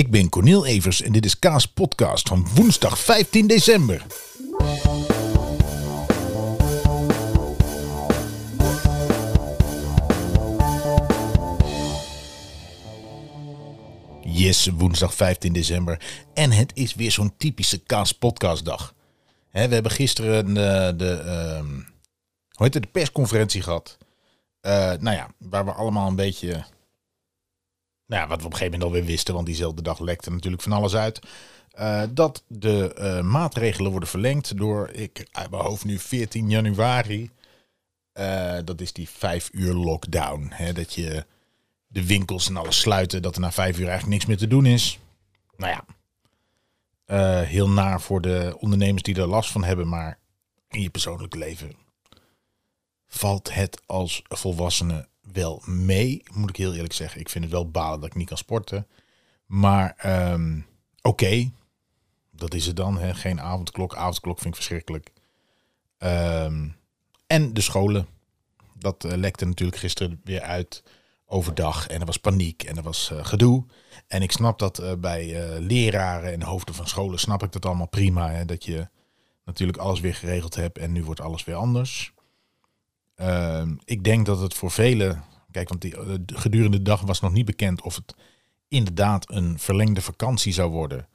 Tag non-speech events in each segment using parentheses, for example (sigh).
Ik ben Cornel Evers en dit is Kaas Podcast van woensdag 15 december. Yes, woensdag 15 december. En het is weer zo'n typische Kaas Podcastdag. Hè, we hebben gisteren eh, de, ehm, hoe heet het, de persconferentie gehad. Eh, nou ja, waar we allemaal een beetje nou ja, wat we op een gegeven moment alweer wisten, want diezelfde dag lekte natuurlijk van alles uit. Uh, dat de uh, maatregelen worden verlengd door, ik uit mijn hoofd nu 14 januari. Uh, dat is die vijf uur lockdown. Hè, dat je de winkels en alles sluiten, dat er na vijf uur eigenlijk niks meer te doen is. Nou ja, heel naar voor de ondernemers die er last van hebben, maar in je persoonlijke leven valt het als volwassene wel mee, moet ik heel eerlijk zeggen. Ik vind het wel balen dat ik niet kan sporten. Maar um, oké, dat is het dan. Hè? Geen avondklok. Avondklok vind ik verschrikkelijk. Um, en de scholen. Dat uh, lekte natuurlijk gisteren weer uit overdag. En er was paniek en er was uh, gedoe. En ik snap dat uh, bij leraren en hoofden van scholen snap ik dat allemaal prima. Hè? Dat je natuurlijk alles weer geregeld hebt en nu wordt alles weer anders. Uh, ik denk dat het voor velen, kijk, want die, uh, gedurende de dag was nog niet bekend of het inderdaad een verlengde vakantie zou worden.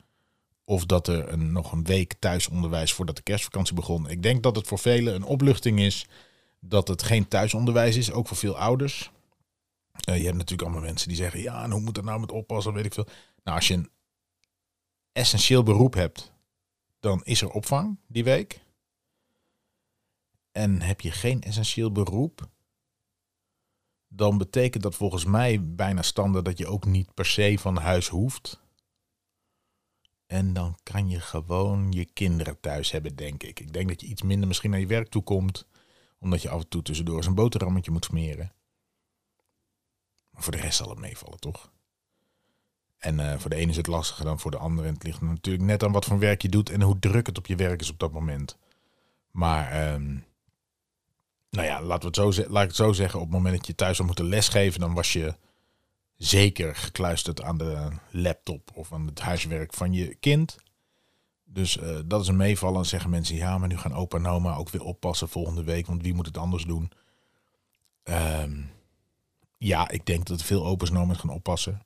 Of dat er nog een week thuisonderwijs voordat de kerstvakantie begon. Ik denk dat het voor velen een opluchting is dat het geen thuisonderwijs is, ook voor veel ouders. Uh, je hebt natuurlijk allemaal mensen die zeggen, ja, en hoe moet dat nou met oppassen, weet ik veel. Nou, als je een essentieel beroep hebt, dan is er opvang die week. En heb je geen essentieel beroep, dan betekent dat volgens mij bijna standaard dat je ook niet per se van huis hoeft. En dan kan je gewoon je kinderen thuis hebben, denk ik. Ik denk dat je iets minder misschien naar je werk toe komt, omdat je af en toe tussendoor eens een boterhammetje moet smeren. Maar voor de rest zal het meevallen, toch? En uh, voor de ene is het lastiger dan voor de andere. En het ligt natuurlijk net aan wat voor werk je doet en hoe druk het op je werk is op dat moment. Maar um, nou ja, laten we het zo, laat ik het zo zeggen. Op het moment dat je thuis zou moeten lesgeven, dan was je zeker gekluisterd aan de laptop of aan het huiswerk van je kind. Dus uh, dat is een meevallen. Dan zeggen mensen, ja, maar nu gaan opa en oma ook weer oppassen volgende week, want wie moet het anders doen? Um, ja, ik denk dat veel opa's en oma's gaan oppassen.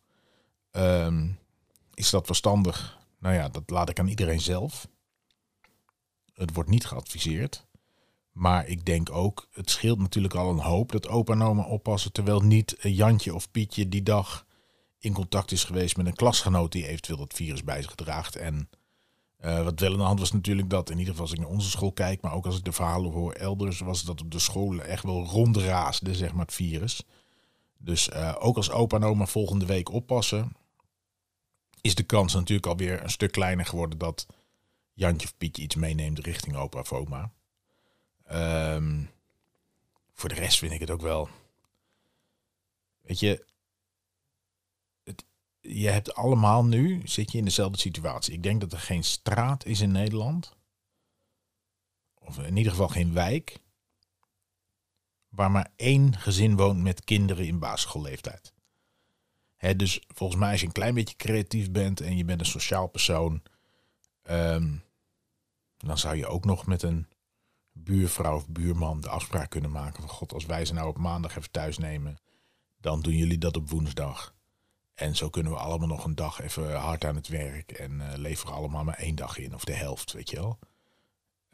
Um, is dat verstandig? Nou ja, dat laat ik aan iedereen zelf. Het wordt niet geadviseerd. Maar ik denk ook, het scheelt natuurlijk al een hoop dat opa en oma oppassen. Terwijl niet Jantje of Pietje die dag in contact is geweest met een klasgenoot die eventueel het virus bij zich draagt. En uh, wat wel aan de hand was natuurlijk dat, in ieder geval als ik naar onze school kijk, maar ook als ik de verhalen hoor elders, was dat op de scholen echt wel rondraasde, zeg maar, het virus. Dus uh, ook als opa en oma volgende week oppassen, is de kans natuurlijk alweer een stuk kleiner geworden dat Jantje of Pietje iets meeneemt richting opa of oma. Um, voor de rest vind ik het ook wel. Weet je, het, je hebt allemaal nu, zit je in dezelfde situatie. Ik denk dat er geen straat is in Nederland, of in ieder geval geen wijk, waar maar één gezin woont met kinderen in basisschoolleeftijd. Dus volgens mij als je een klein beetje creatief bent en je bent een sociaal persoon, um, dan zou je ook nog met een buurvrouw of buurman de afspraak kunnen maken van god, als wij ze nou op maandag even thuis nemen, dan doen jullie dat op woensdag. En zo kunnen we allemaal nog een dag even hard aan het werk en uh, leveren allemaal maar één dag in, of de helft, weet je wel.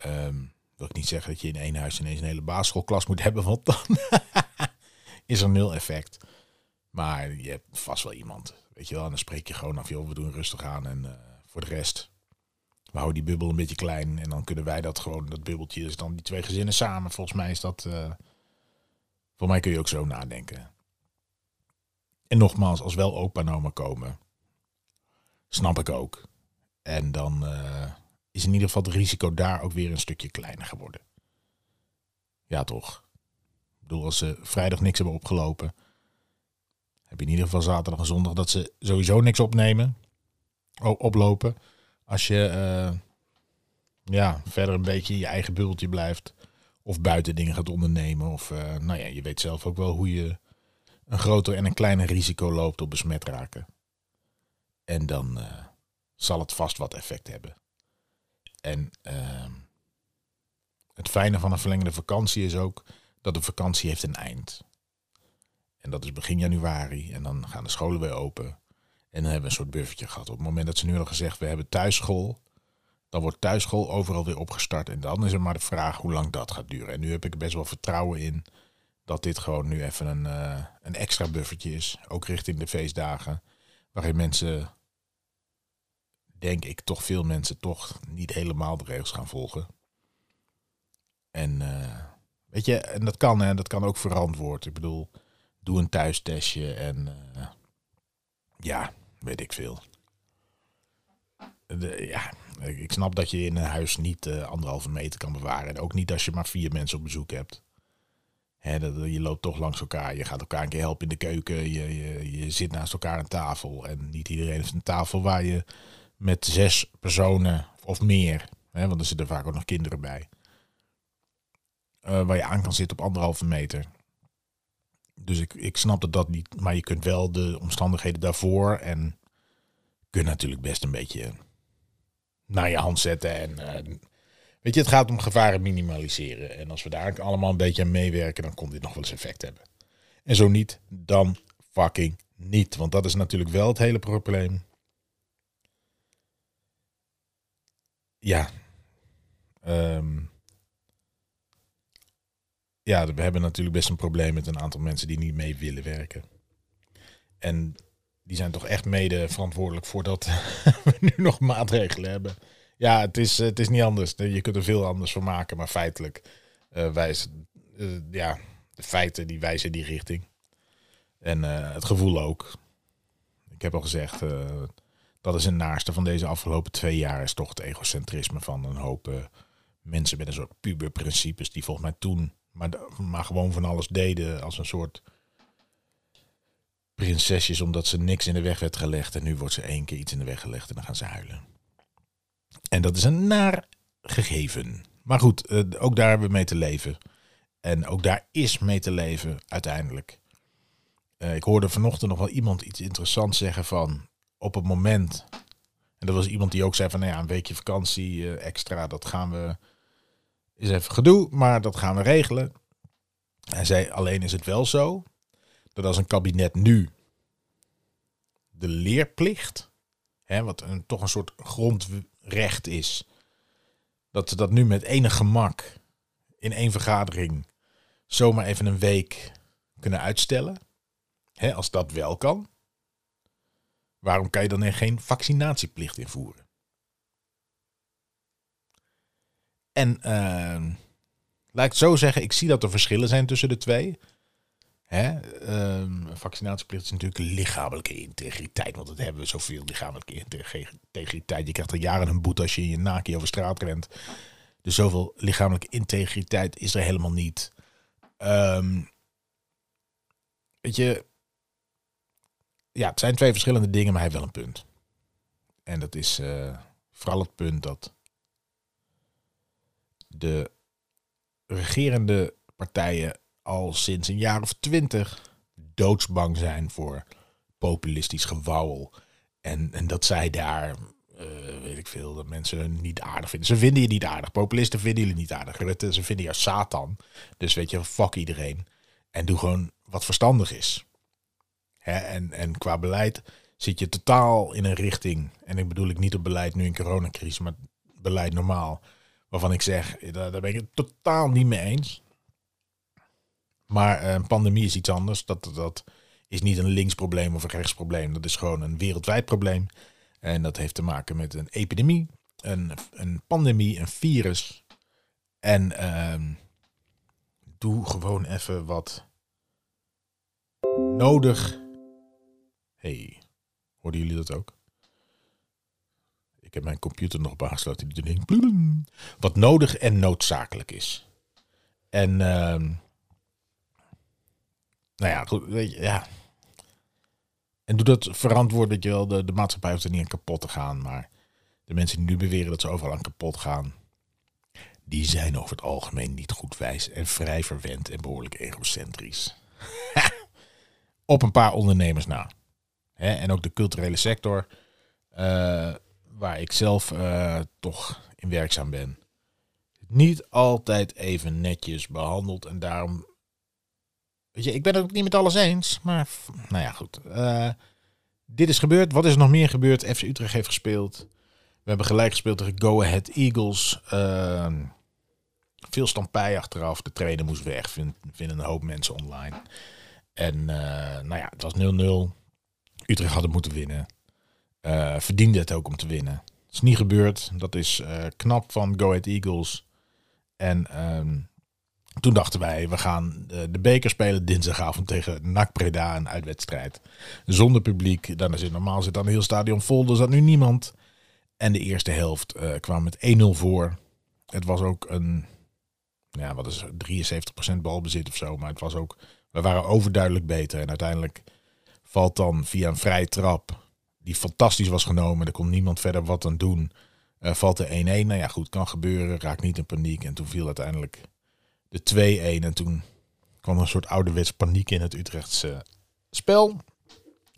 Um, wil ik niet zeggen dat je in één huis ineens een hele basisschoolklas moet hebben, want dan (laughs) is er nul effect. Maar je hebt vast wel iemand, weet je wel. En dan spreek je gewoon af, joh, we doen rustig aan. En uh, voor de rest, we die bubbel een beetje klein. En dan kunnen wij dat gewoon, dat bubbeltje is dan die twee gezinnen samen. Volgens mij is dat, uh, voor mij kun je ook zo nadenken. En nogmaals, als wel opa en komen, snap ik ook. En dan uh, is in ieder geval het risico daar ook weer een stukje kleiner geworden. Ja, toch? Ik bedoel, als ze vrijdag niks hebben opgelopen, heb je in ieder geval zaterdag en zondag dat ze sowieso niks opnemen, oplopen. Als je uh, ja, verder een beetje in je eigen bubbeltje blijft. Of buiten dingen gaat ondernemen. Of uh, nou ja, je weet zelf ook wel hoe je een groter en een kleiner risico loopt op besmet raken. En dan zal het vast wat effect hebben. En ehm, het fijne van een verlengde vakantie is ook dat de vakantie heeft een eind. En dat is begin januari. En dan gaan de scholen weer open. En dan hebben we een soort buffertje gehad. Op het moment dat ze nu al gezegd, we hebben thuisschool. Dan wordt thuisschool overal weer opgestart. En dan is er maar de vraag hoe lang dat gaat duren. En nu heb ik best wel vertrouwen in dat dit gewoon nu even een, uh, een extra buffertje is. Ook richting de feestdagen. Waarin mensen, denk ik, toch veel mensen toch niet helemaal de regels gaan volgen. En uh, weet je, en dat kan, hè, dat kan ook verantwoord. Ik bedoel, doe een thuistestje en uh, ja, weet ik veel. Ja, ik snap dat je in een huis niet uh, anderhalve meter kan bewaren. En ook niet als je maar vier mensen op bezoek hebt. Dat, je loopt toch langs elkaar. Je gaat elkaar een keer helpen in de keuken. Je, je, je zit naast elkaar aan tafel. En niet iedereen heeft een tafel waar je met zes personen of meer. Hè, want er zitten vaak ook nog kinderen bij. Uh, waar je aan kan zitten op anderhalve meter. Dus ik, ik snap dat dat niet. Maar je kunt wel de omstandigheden daarvoor. En kunt natuurlijk best een beetje naar je hand zetten. En uh, weet je, het gaat om gevaren minimaliseren. En als we daar allemaal een beetje aan meewerken, dan komt dit nog wel eens effect hebben. En zo niet, dan fucking niet. Want dat is natuurlijk wel het hele probleem. Ja. Um, ja, we hebben natuurlijk best een probleem met een aantal mensen die niet mee willen werken. En die zijn toch echt mede verantwoordelijk voor dat (laughs) we nu nog maatregelen hebben. Ja, het is, het is niet anders. Je kunt er veel anders van maken, maar feitelijk uh, ja, de feiten die wijzen die richting. En uh, het gevoel ook. Ik heb al gezegd, dat is een naarste van deze afgelopen twee jaar, is toch het egocentrisme van een hoop mensen met een soort puberprincipes die volgens mij toen maar, maar gewoon van alles deden als een soort prinsesjes omdat ze niks in de weg werd gelegd. En nu wordt ze één keer iets in de weg gelegd en dan gaan ze huilen. En dat is een naar gegeven. Maar goed, eh, ook daar hebben we mee te leven. En ook daar is mee te leven uiteindelijk. Uh, ik hoorde vanochtend nog wel iemand iets interessants zeggen van op het moment. En dat was iemand die ook zei van nou ja, een weekje vakantie uh, extra, dat gaan we is even gedoe, maar dat gaan we regelen. Hij zei, alleen is het wel zo dat als een kabinet nu de leerplicht, hè, wat een, toch een soort grondrecht is, dat ze dat nu met enig gemak in één vergadering zomaar even een week kunnen uitstellen. Hè, als dat wel kan, waarom kan je dan geen vaccinatieplicht invoeren? En uh, laat ik zo zeggen, ik zie dat er verschillen zijn tussen de twee. Hè? Uh, vaccinatieplicht is natuurlijk lichamelijke integriteit, want dat hebben we zoveel lichamelijke integriteit. Je krijgt al jaren een boete als je in je naki over straat rent. Dus zoveel lichamelijke integriteit is er helemaal niet. Um, weet je, ja, het zijn twee verschillende dingen, maar hij heeft wel een punt. En dat is uh, vooral het punt dat de regerende partijen al sinds een jaar of twintig doodsbang zijn voor populistisch gewauwel. En, en dat zij daar, uh, weet ik veel, dat mensen niet aardig vinden. Ze vinden je niet aardig. Populisten vinden jullie niet aardig. Ze vinden jou Satan. Dus weet je, fuck iedereen. En doe gewoon wat verstandig is. Hè? En, en qua beleid zit je totaal in een richting. En ik bedoel ik niet op beleid nu in coronacrisis, maar beleid normaal waarvan ik zeg, daar, daar ben ik het totaal niet mee eens. Maar een uh, pandemie is iets anders. Dat, dat is niet een linksprobleem of een rechtsprobleem. Dat is gewoon een wereldwijd probleem. En dat heeft te maken met een epidemie, een, een pandemie, een virus. En uh, doe gewoon even wat nodig. Hey, hoorden jullie dat ook? Heb mijn computer nog op aangesloten. Wat nodig en noodzakelijk is. En uh, nou ja, goed, ja. En doe dat verantwoord, dat je wel. De, de maatschappij hoeft er niet aan kapot te gaan. Maar de mensen die nu beweren dat ze overal aan kapot gaan. Die zijn over het algemeen niet goed wijs en vrij verwend en behoorlijk egocentrisch. (laughs) Op een paar ondernemers na. Hè? En ook de culturele sector waar ik zelf toch in werkzaam ben. Niet altijd even netjes behandeld en daarom Weet je, ik ben het ook niet met alles eens. Maar nou ja, goed. Uh, dit is gebeurd. Wat is er nog meer gebeurd? FC Utrecht heeft gespeeld. We hebben gelijk gespeeld tegen Go Ahead Eagles. Uh, veel stampij achteraf. De trainer moest weg. Vind, vinden een hoop mensen online. En uh, nou ja, het was 0-0. Utrecht had het moeten winnen. Uh, verdiende het ook om te winnen. Het is niet gebeurd. Dat is knap van Go Ahead Eagles. En um, toen dachten wij, we gaan de beker spelen dinsdagavond tegen NAC Breda, een uitwedstrijd. Zonder publiek. Dan zit normaal zit dan een heel stadion vol, er zat nu niemand. En de eerste helft kwam met 1-0 voor. Het was ook een, ja, wat is 73% balbezit of zo. Maar het was ook, we waren overduidelijk beter. En uiteindelijk valt dan via een vrije trap, die fantastisch was genomen. Er kon niemand verder wat aan doen. Uh, valt de 1-1. Nou ja, goed, kan gebeuren. Raak niet in paniek. En toen viel uiteindelijk de 2-1. En toen kwam een soort ouderwets paniek in het Utrechtse spel.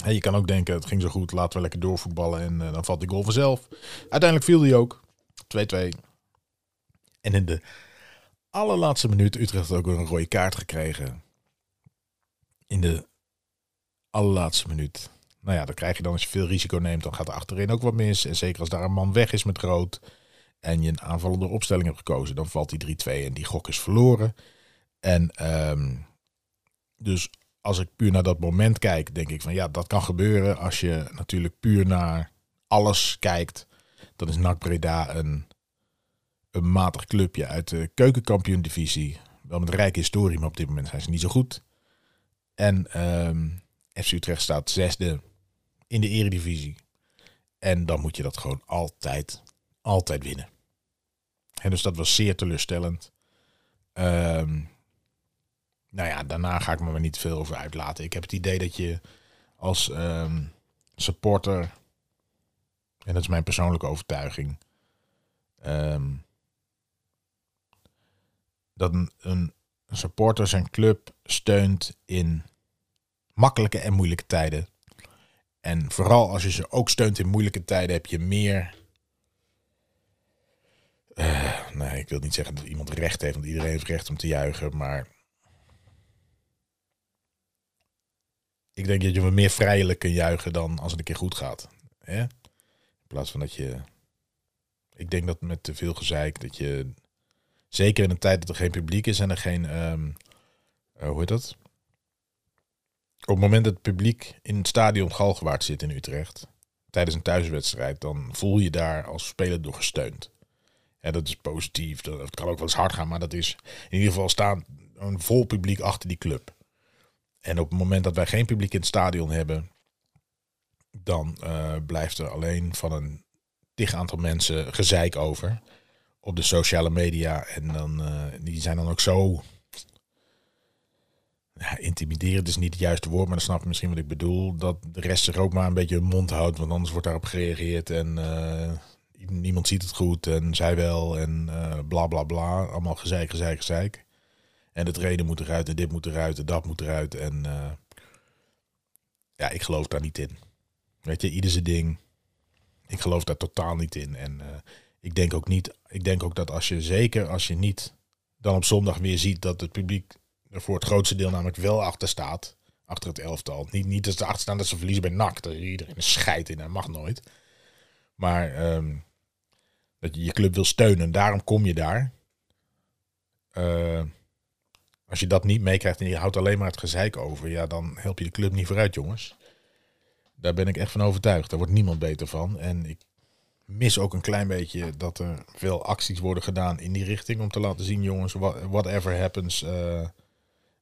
En je kan ook denken, het ging zo goed, laten we lekker doorvoetballen en uh, dan valt die goal vanzelf. Uiteindelijk viel die ook. 2-2. En in de allerlaatste minuut, Utrecht ook een rode kaart gekregen. In de allerlaatste minuut. Nou ja, dan krijg je dan als je veel risico neemt, dan gaat er achterin ook wat mis. En zeker als daar een man weg is met rood en je een aanvallende opstelling hebt gekozen, dan valt die 3-2 en die gok is verloren. En um, dus als ik puur naar dat moment kijk, denk ik van ja, dat kan gebeuren als je natuurlijk puur naar alles kijkt. Dan is NAC Breda een, een matig clubje uit de keukenkampioen divisie. Wel met rijke historie, maar op dit moment zijn ze niet zo goed. En um, FC Utrecht staat zesde in de eredivisie. En dan moet je dat gewoon altijd altijd winnen. En dus dat was zeer teleurstellend. Um, nou ja, daarna ga ik me er niet veel over uitlaten. Ik heb het idee dat je als um, supporter, en dat is mijn persoonlijke overtuiging, um, dat een supporter zijn club steunt in makkelijke en moeilijke tijden. En vooral als je ze ook steunt in moeilijke tijden, heb je meer uh, nee, ik wil niet zeggen dat iemand recht heeft, want iedereen heeft recht om te juichen, maar ik denk dat je me meer vrijelijk kunt juichen dan als het een keer goed gaat. Hè? In plaats van dat je, ik denk dat met te veel gezeik, dat je, zeker in een tijd dat er geen publiek is en er geen, um, uh, hoe heet dat? Op het moment dat het publiek in het stadion Galgenwaard zit in Utrecht, tijdens een thuiswedstrijd, dan voel je daar als speler door gesteund. Ja, dat is positief. Dat, kan ook wel eens hard gaan, maar dat is in ieder geval staan een vol publiek achter die club. En op het moment dat wij geen publiek in het stadion hebben, dan uh, blijft er alleen van een dicht aantal mensen gezeik over op de sociale media. En dan, uh, die zijn dan ook zo. Ja, intimiderend is niet het juiste woord, maar dan snap je misschien wat ik bedoel. Dat de rest zich ook maar een beetje hun mond houdt, want anders wordt daarop gereageerd. En uh, niemand ziet het goed en zij wel en uh, bla bla bla. Allemaal gezeik, gezeik, gezeik. En het reden moet eruit en dit moet eruit en dat moet eruit. En uh, ja, ik geloof daar niet in. Weet je, ieder ding. Ik geloof daar totaal niet in. En ik denk ook niet, ik denk ook dat als je zeker als je niet dan op zondag weer ziet dat het publiek er voor het grootste deel namelijk wel achter staat. Achter het elftal. Niet, niet dat ze achter staan dat ze verliezen bij NAC. Dat iedereen een scheid in. Dat mag nooit. Maar um, dat je je club wil steunen. Daarom kom je daar. Uh, als je dat niet meekrijgt en je houdt alleen maar het gezeik over, ja, dan help je de club niet vooruit, jongens. Daar ben ik echt van overtuigd. Daar wordt niemand beter van. En ik mis ook een klein beetje dat er veel acties worden gedaan in die richting. Om te laten zien, jongens, whatever happens, uh,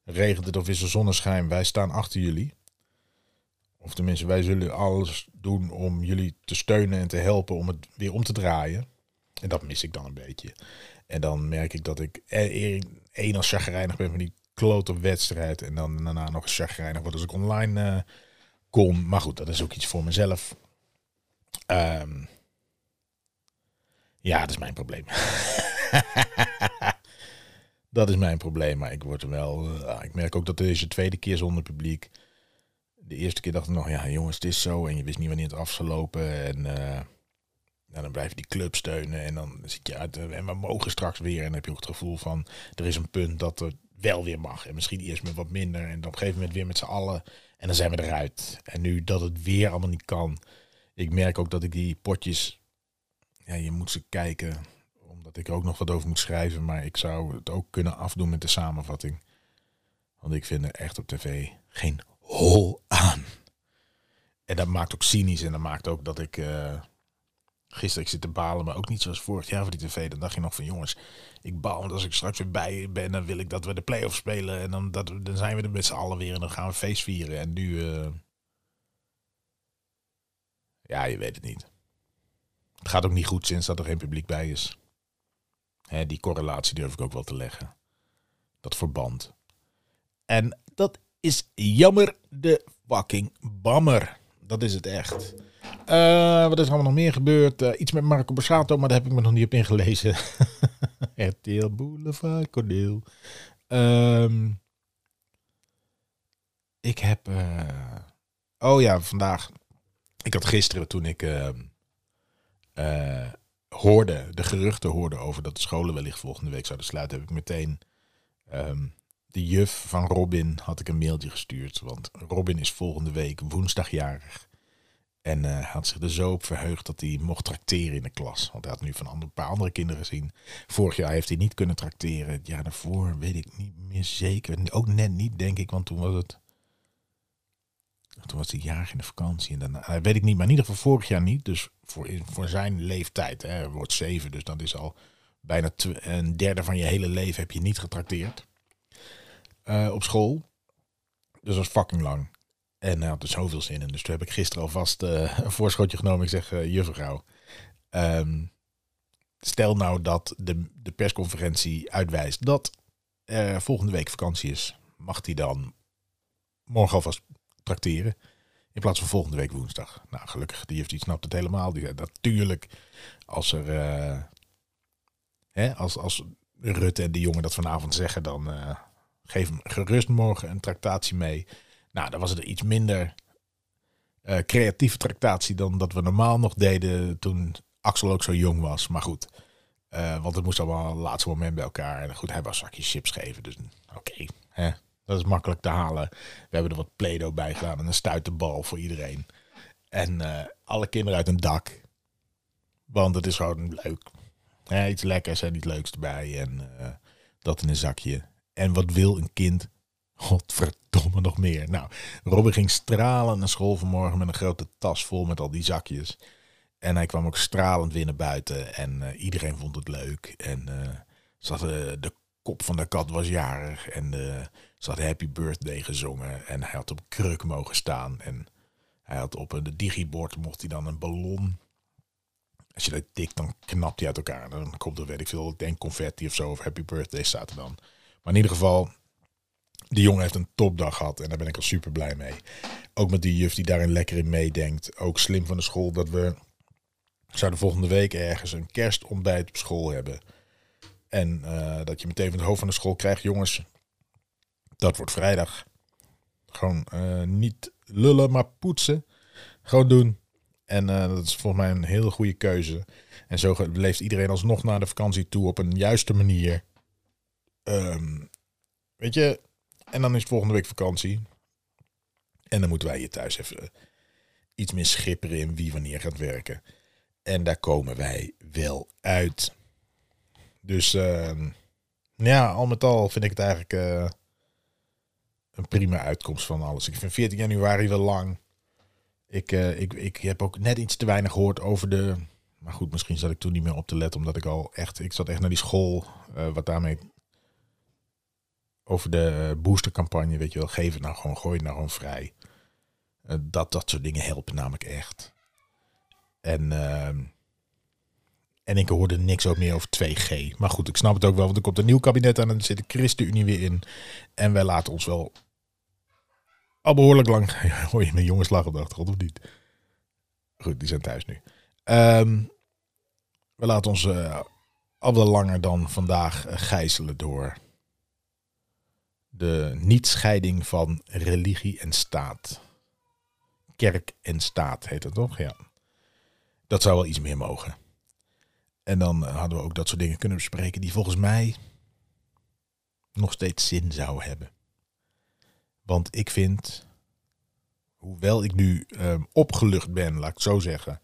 regent het of is er zonneschijn, wij staan achter jullie. Of tenminste, wij zullen alles doen om jullie te steunen en te helpen om het weer om te draaien. En dat mis ik dan een beetje. En dan merk ik dat ik één als chagrijnig ben van die klote wedstrijd. En dan daarna nog eens chagrijnig word als ik online uh, kom. Maar goed, dat is ook iets voor mezelf. Um, ja, dat is mijn probleem. (laughs) dat is mijn probleem. Maar ik word wel. Uh, ik merk ook dat deze tweede keer zonder publiek. De eerste keer dacht ik nog, ja jongens, het is zo. En je wist niet wanneer het af zou lopen. En uh, dan blijf je die club steunen. En dan zit je uit. En we mogen straks weer. En dan heb je ook het gevoel van. Er is een punt dat er wel weer mag. En misschien eerst met wat minder. En dan op een gegeven moment weer met z'n allen. En dan zijn we eruit. En nu dat het weer allemaal niet kan. Ik merk ook dat ik die potjes. Ja, je moet ze kijken. Ik er ook nog wat over moet schrijven. Maar ik zou het ook kunnen afdoen met de samenvatting. Want ik vind er echt op tv geen hol aan. En dat maakt ook cynisch. En dat maakt ook dat ik. Uh, gisteren ik zit te balen, maar ook niet zoals vorig jaar voor die tv. Dan dacht je nog van jongens, ik baal. Want als ik straks weer bij ben, dan wil ik dat we de play-offs spelen. En dan, dat, dan zijn we er met z'n allen weer. En dan gaan we feest vieren. En nu. Uh, ja, je weet het niet. Het gaat ook niet goed sinds dat er geen publiek bij is. Hè, die correlatie durf ik ook wel te leggen. Dat verband. En dat is jammer de fucking bammer. Dat is het echt. Uh, wat is er allemaal nog meer gebeurd? Uh, iets met Marco Borsato, maar daar heb ik me nog niet op ingelezen. (laughs) RTL Boulevard, Corneel. Um, ik heb... Uh, oh ja, vandaag. Ik had gisteren toen ik hoorde, de geruchten hoorde over dat de scholen wellicht volgende week zouden sluiten, heb ik meteen um, de juf van Robin had ik een mailtje gestuurd. Want Robin is volgende week woensdagjarig. En hij had zich er zo op verheugd dat hij mocht tracteren in de klas. Want hij had nu van een paar andere kinderen gezien. Vorig jaar heeft hij niet kunnen tracteren. Het jaar daarvoor weet ik niet meer zeker. Ook net niet, denk ik, want toen was het... Toen was hij jarig in de vakantie. En daarna, weet ik niet, maar in ieder geval vorig jaar niet. Dus voor, voor zijn leeftijd, hè, hij wordt zeven. Dus dat is al bijna een derde van je hele leven heb je niet getrakteerd. Uh, op school. Dus dat was fucking lang. En hij had er zoveel zin in. Dus toen heb ik gisteren alvast uh, (laughs) een voorschotje genomen. Ik zeg, uh, juffrouw, um, stel nou dat de, de persconferentie uitwijst dat volgende week vakantie is. Mag hij dan morgen alvast tracteren? In plaats van volgende week woensdag. Nou, gelukkig, die heeft die snapt het helemaal. Die zei, natuurlijk, als er... Uh, hè, als, als Rutte en de jongen dat vanavond zeggen, dan geef hem gerust morgen een tractatie mee. Nou, dan was het iets minder uh, creatieve tractatie dan dat we normaal nog deden toen Axel ook zo jong was. Maar goed, want het moest allemaal het laatste moment bij elkaar. En goed, hij was zakjes chips geven. Dus oké, okay, dat is makkelijk te halen. We hebben er wat Play-Doh bij gedaan en een stuiterbal voor iedereen. En uh, alle kinderen uit een dak. Want het is gewoon leuk. Ja, iets lekkers en iets leuks erbij. En dat in een zakje. En wat wil een kind? Godverdomme nog meer. Nou, Robin ging stralen naar school vanmorgen met een grote tas vol met al die zakjes. En hij kwam ook stralend weer naar buiten. En uh, iedereen vond het leuk. En uh, zat, de kop van de kat was jarig. En ze had Happy Birthday gezongen. En hij had op kruk mogen staan. En hij had op de digibord mocht hij dan een ballon. Als je dat tikt, dan knapt hij uit elkaar. Dan komt er, weet ik veel, denk confetti of zo. Of Happy Birthday staat er dan. Maar in ieder geval, die jongen heeft een topdag gehad en daar ben ik al super blij mee. Ook met die juf die daarin lekker in meedenkt. Ook slim van de school dat we zouden volgende week ergens een kerstontbijt op school hebben. En uh, dat je meteen van het hoofd van de school krijgt, jongens, dat wordt vrijdag. Gewoon uh, niet lullen, maar poetsen. Gewoon doen. En uh, dat is volgens mij een hele goede keuze. En zo leeft iedereen alsnog naar de vakantie toe op een juiste manier. Um, weet je, en dan is volgende week vakantie. En dan moeten wij hier thuis even iets meer schipperen in wie wanneer gaat werken. En daar komen wij wel uit. Dus uh, ja, al met al vind ik het eigenlijk uh, een prima uitkomst van alles. Ik vind 14 januari wel lang. Ik, uh, ik, ik heb ook net iets te weinig gehoord over de. Maar goed, misschien zat ik toen niet meer op te letten, omdat ik al echt. Ik zat echt naar die school. Uh, wat daarmee over de boostercampagne, weet je wel, geef het nou gewoon, gooi het nou gewoon vrij. Dat, dat soort dingen helpen namelijk echt. En, uh, en ik hoorde niks ook meer over 2G. Maar goed, ik snap het ook wel, want er komt een nieuw kabinet aan en er zit de ChristenUnie weer in. En wij laten ons wel al behoorlijk lang... (laughs) Hoor je mijn jongens lachen op de achtergrond of niet? Goed, die zijn thuis nu. Um, we laten ons uh, al wel langer dan vandaag uh, gijzelen door de niet-scheiding van religie en staat. Kerk en staat heet het toch? Ja. Dat zou wel iets meer mogen. En dan hadden we ook dat soort dingen kunnen bespreken die volgens mij nog steeds zin zouden hebben. Want ik vind, hoewel ik nu ehm, opgelucht ben, laat ik het zo zeggen,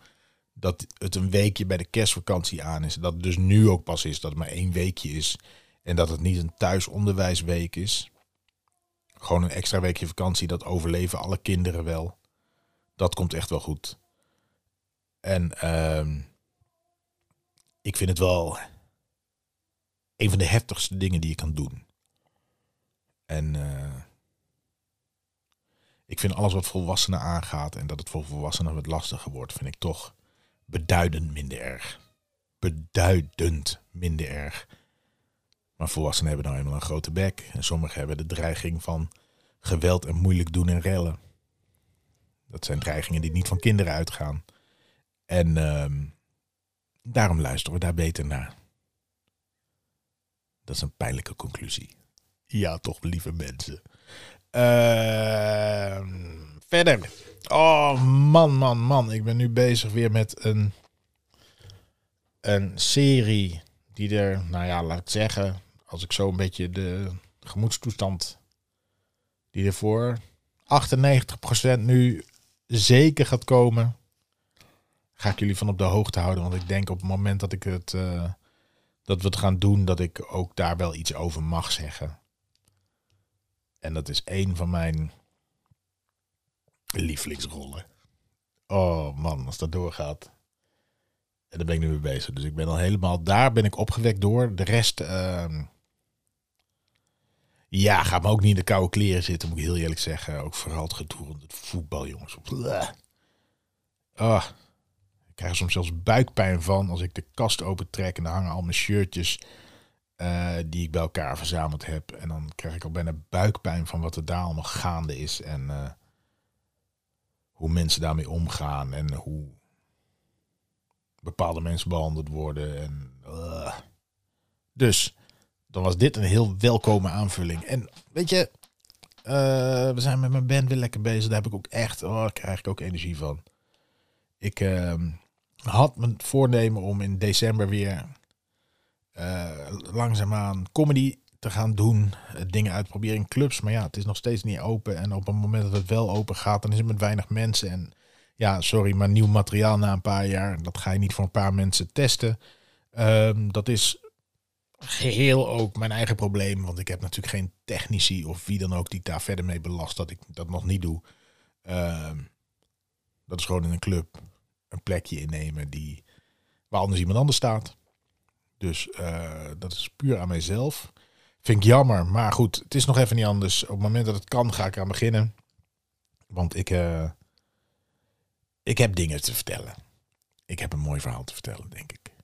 dat het een weekje bij de kerstvakantie aan is. Dat het dus nu ook pas is, dat het maar één weekje is. En dat het niet een thuisonderwijsweek is. Gewoon een extra weekje vakantie, dat overleven alle kinderen wel. Dat komt echt wel goed. En ehm, ik vind het wel een van de heftigste dingen die je kan doen. En uh, ik vind alles wat volwassenen aangaat en dat het voor volwassenen wat lastiger wordt, vind ik toch beduidend minder erg. Beduidend minder erg. Maar volwassenen hebben nou eenmaal een grote bek. En sommigen hebben de dreiging van geweld en moeilijk doen en rellen. Dat zijn dreigingen die niet van kinderen uitgaan. En uh, daarom luisteren we daar beter naar. Dat is een pijnlijke conclusie. Ja, toch, lieve mensen. Uh, verder. Oh, man, man, man. Ik ben nu bezig weer met een, een serie die er, nou ja, laat ik zeggen, als ik zo een beetje de gemoedstoestand die er voor 98% nu zeker gaat komen, ga ik jullie van op de hoogte houden. Want ik denk op het moment dat ik het, uh, dat we het gaan doen, dat ik ook daar wel iets over mag zeggen. En dat is een van mijn lievelingsrollen. Oh man, als dat doorgaat. En daar ben ik nu mee bezig. Dus ik ben al helemaal, daar ben ik opgewekt door. De rest, uh, ja, gaat me ook niet in de koude kleren zitten, moet ik heel eerlijk zeggen. Ook vooral het gedoe rond het voetbal, jongens. Ik krijg er soms zelfs buikpijn van als ik de kast opentrek en dan hangen al mijn shirtjes uh, die ik bij elkaar verzameld heb. En dan krijg ik al bijna buikpijn van wat er daar allemaal gaande is. En uh, hoe mensen daarmee omgaan. En hoe bepaalde mensen behandeld worden. En, uh. Dus dan was dit een heel welkome aanvulling. En weet je, we zijn met mijn band weer lekker bezig. Daar heb ik ook echt, oh, daar krijg ik ook energie van. Ik ehm, had mijn voornemen om in december weer uh, langzaamaan comedy te gaan doen. Uh, dingen uitproberen in clubs. Maar ja, het is nog steeds niet open. En op het moment dat het wel open gaat, dan is het met weinig mensen. En ja, sorry, maar nieuw materiaal na een paar jaar, dat ga je niet voor een paar mensen testen. Um, dat is geheel ook mijn eigen probleem. Want ik heb natuurlijk geen technici of wie dan ook die daar verder mee belast dat ik dat nog niet doe. Um, dat is gewoon in een club een plekje innemen die, waar anders iemand anders staat. Dus uh, dat is puur aan mijzelf. Vind ik jammer, maar goed, het is nog even niet anders. Op het moment dat het kan, ga ik aan beginnen. Want ik, uh, ik heb dingen te vertellen. Ik heb een mooi verhaal te vertellen, denk ik.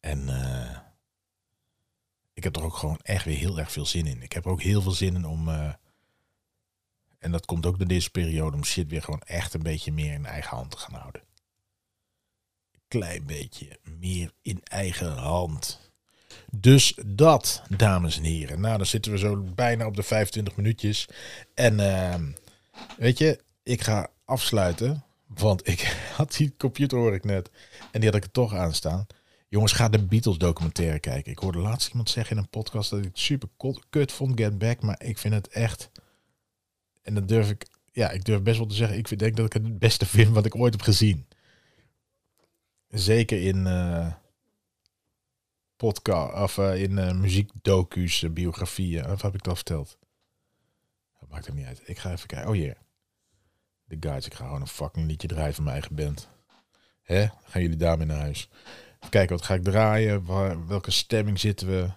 En uh, ik heb er ook gewoon echt weer heel erg veel zin in. Ik heb er ook heel veel zin in om. en dat komt ook door deze periode om shit weer gewoon echt een beetje meer in eigen hand te gaan houden klein beetje meer in eigen hand. Dus dat, dames en heren. Nou, dan zitten we zo bijna op de 25 minuutjes. En uh, weet je, ik ga afsluiten. Want ik (laughs) had die computer, hoor ik net. En die had ik er toch aan staan. Jongens, ga de Beatles documentaire kijken. Ik hoorde laatst iemand zeggen in een podcast dat ik het super kut vond, Get Back. Maar ik vind het echt... En dat durf ik... Ja, ik durf best wel te zeggen. Ik denk dat ik het het beste (laughs) vind wat ik ooit heb gezien. Zeker in uh, podcast of uh, in uh, muziekdocu's, biografieën. Of heb ik dat verteld? Dat maakt er niet uit. Ik ga even kijken. Oh yeah. De guys, ik ga gewoon een fucking liedje draaien van mijn eigen band. Hè? Gaan jullie daarmee naar huis? Kijken, wat ga ik draaien? Welke stemming zitten we?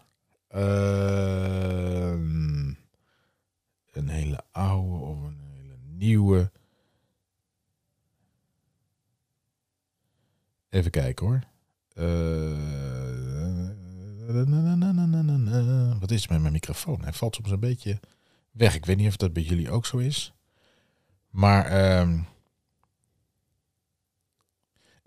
Uh, een hele oude of een hele nieuwe. Even kijken hoor. Uh, wat is er met mijn microfoon? Hij valt soms een beetje weg. Ik weet niet of dat bij jullie ook zo is. Maar um,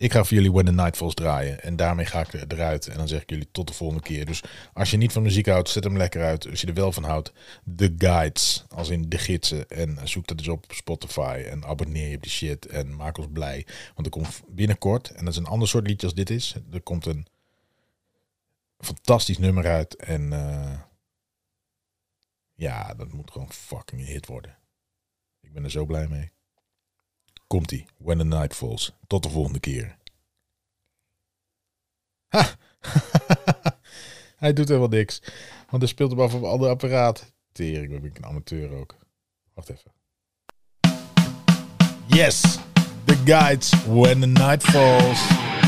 ik ga voor jullie When the Night Falls draaien. En daarmee ga ik eruit. En dan zeg ik jullie tot de volgende keer. Dus als je niet van muziek houdt, zet hem lekker uit. Als je er wel van houdt, The Guides. Als in de gidsen. En zoek dat eens op Spotify. En abonneer je op die shit. En maak ons blij. Want er komt binnenkort, en dat is een ander soort liedje als dit is. Er komt een fantastisch nummer uit. En eh, ja, dat moet gewoon fucking hit worden. Ik ben er zo blij mee. Komt-ie. When the Night Falls. Tot de volgende keer. (laughs) Hij doet helemaal niks. Want hij speelt hem af op een ander apparaat. Tering, ben ik een amateur ook. Wacht even. Yes! The Guides When the Night Falls.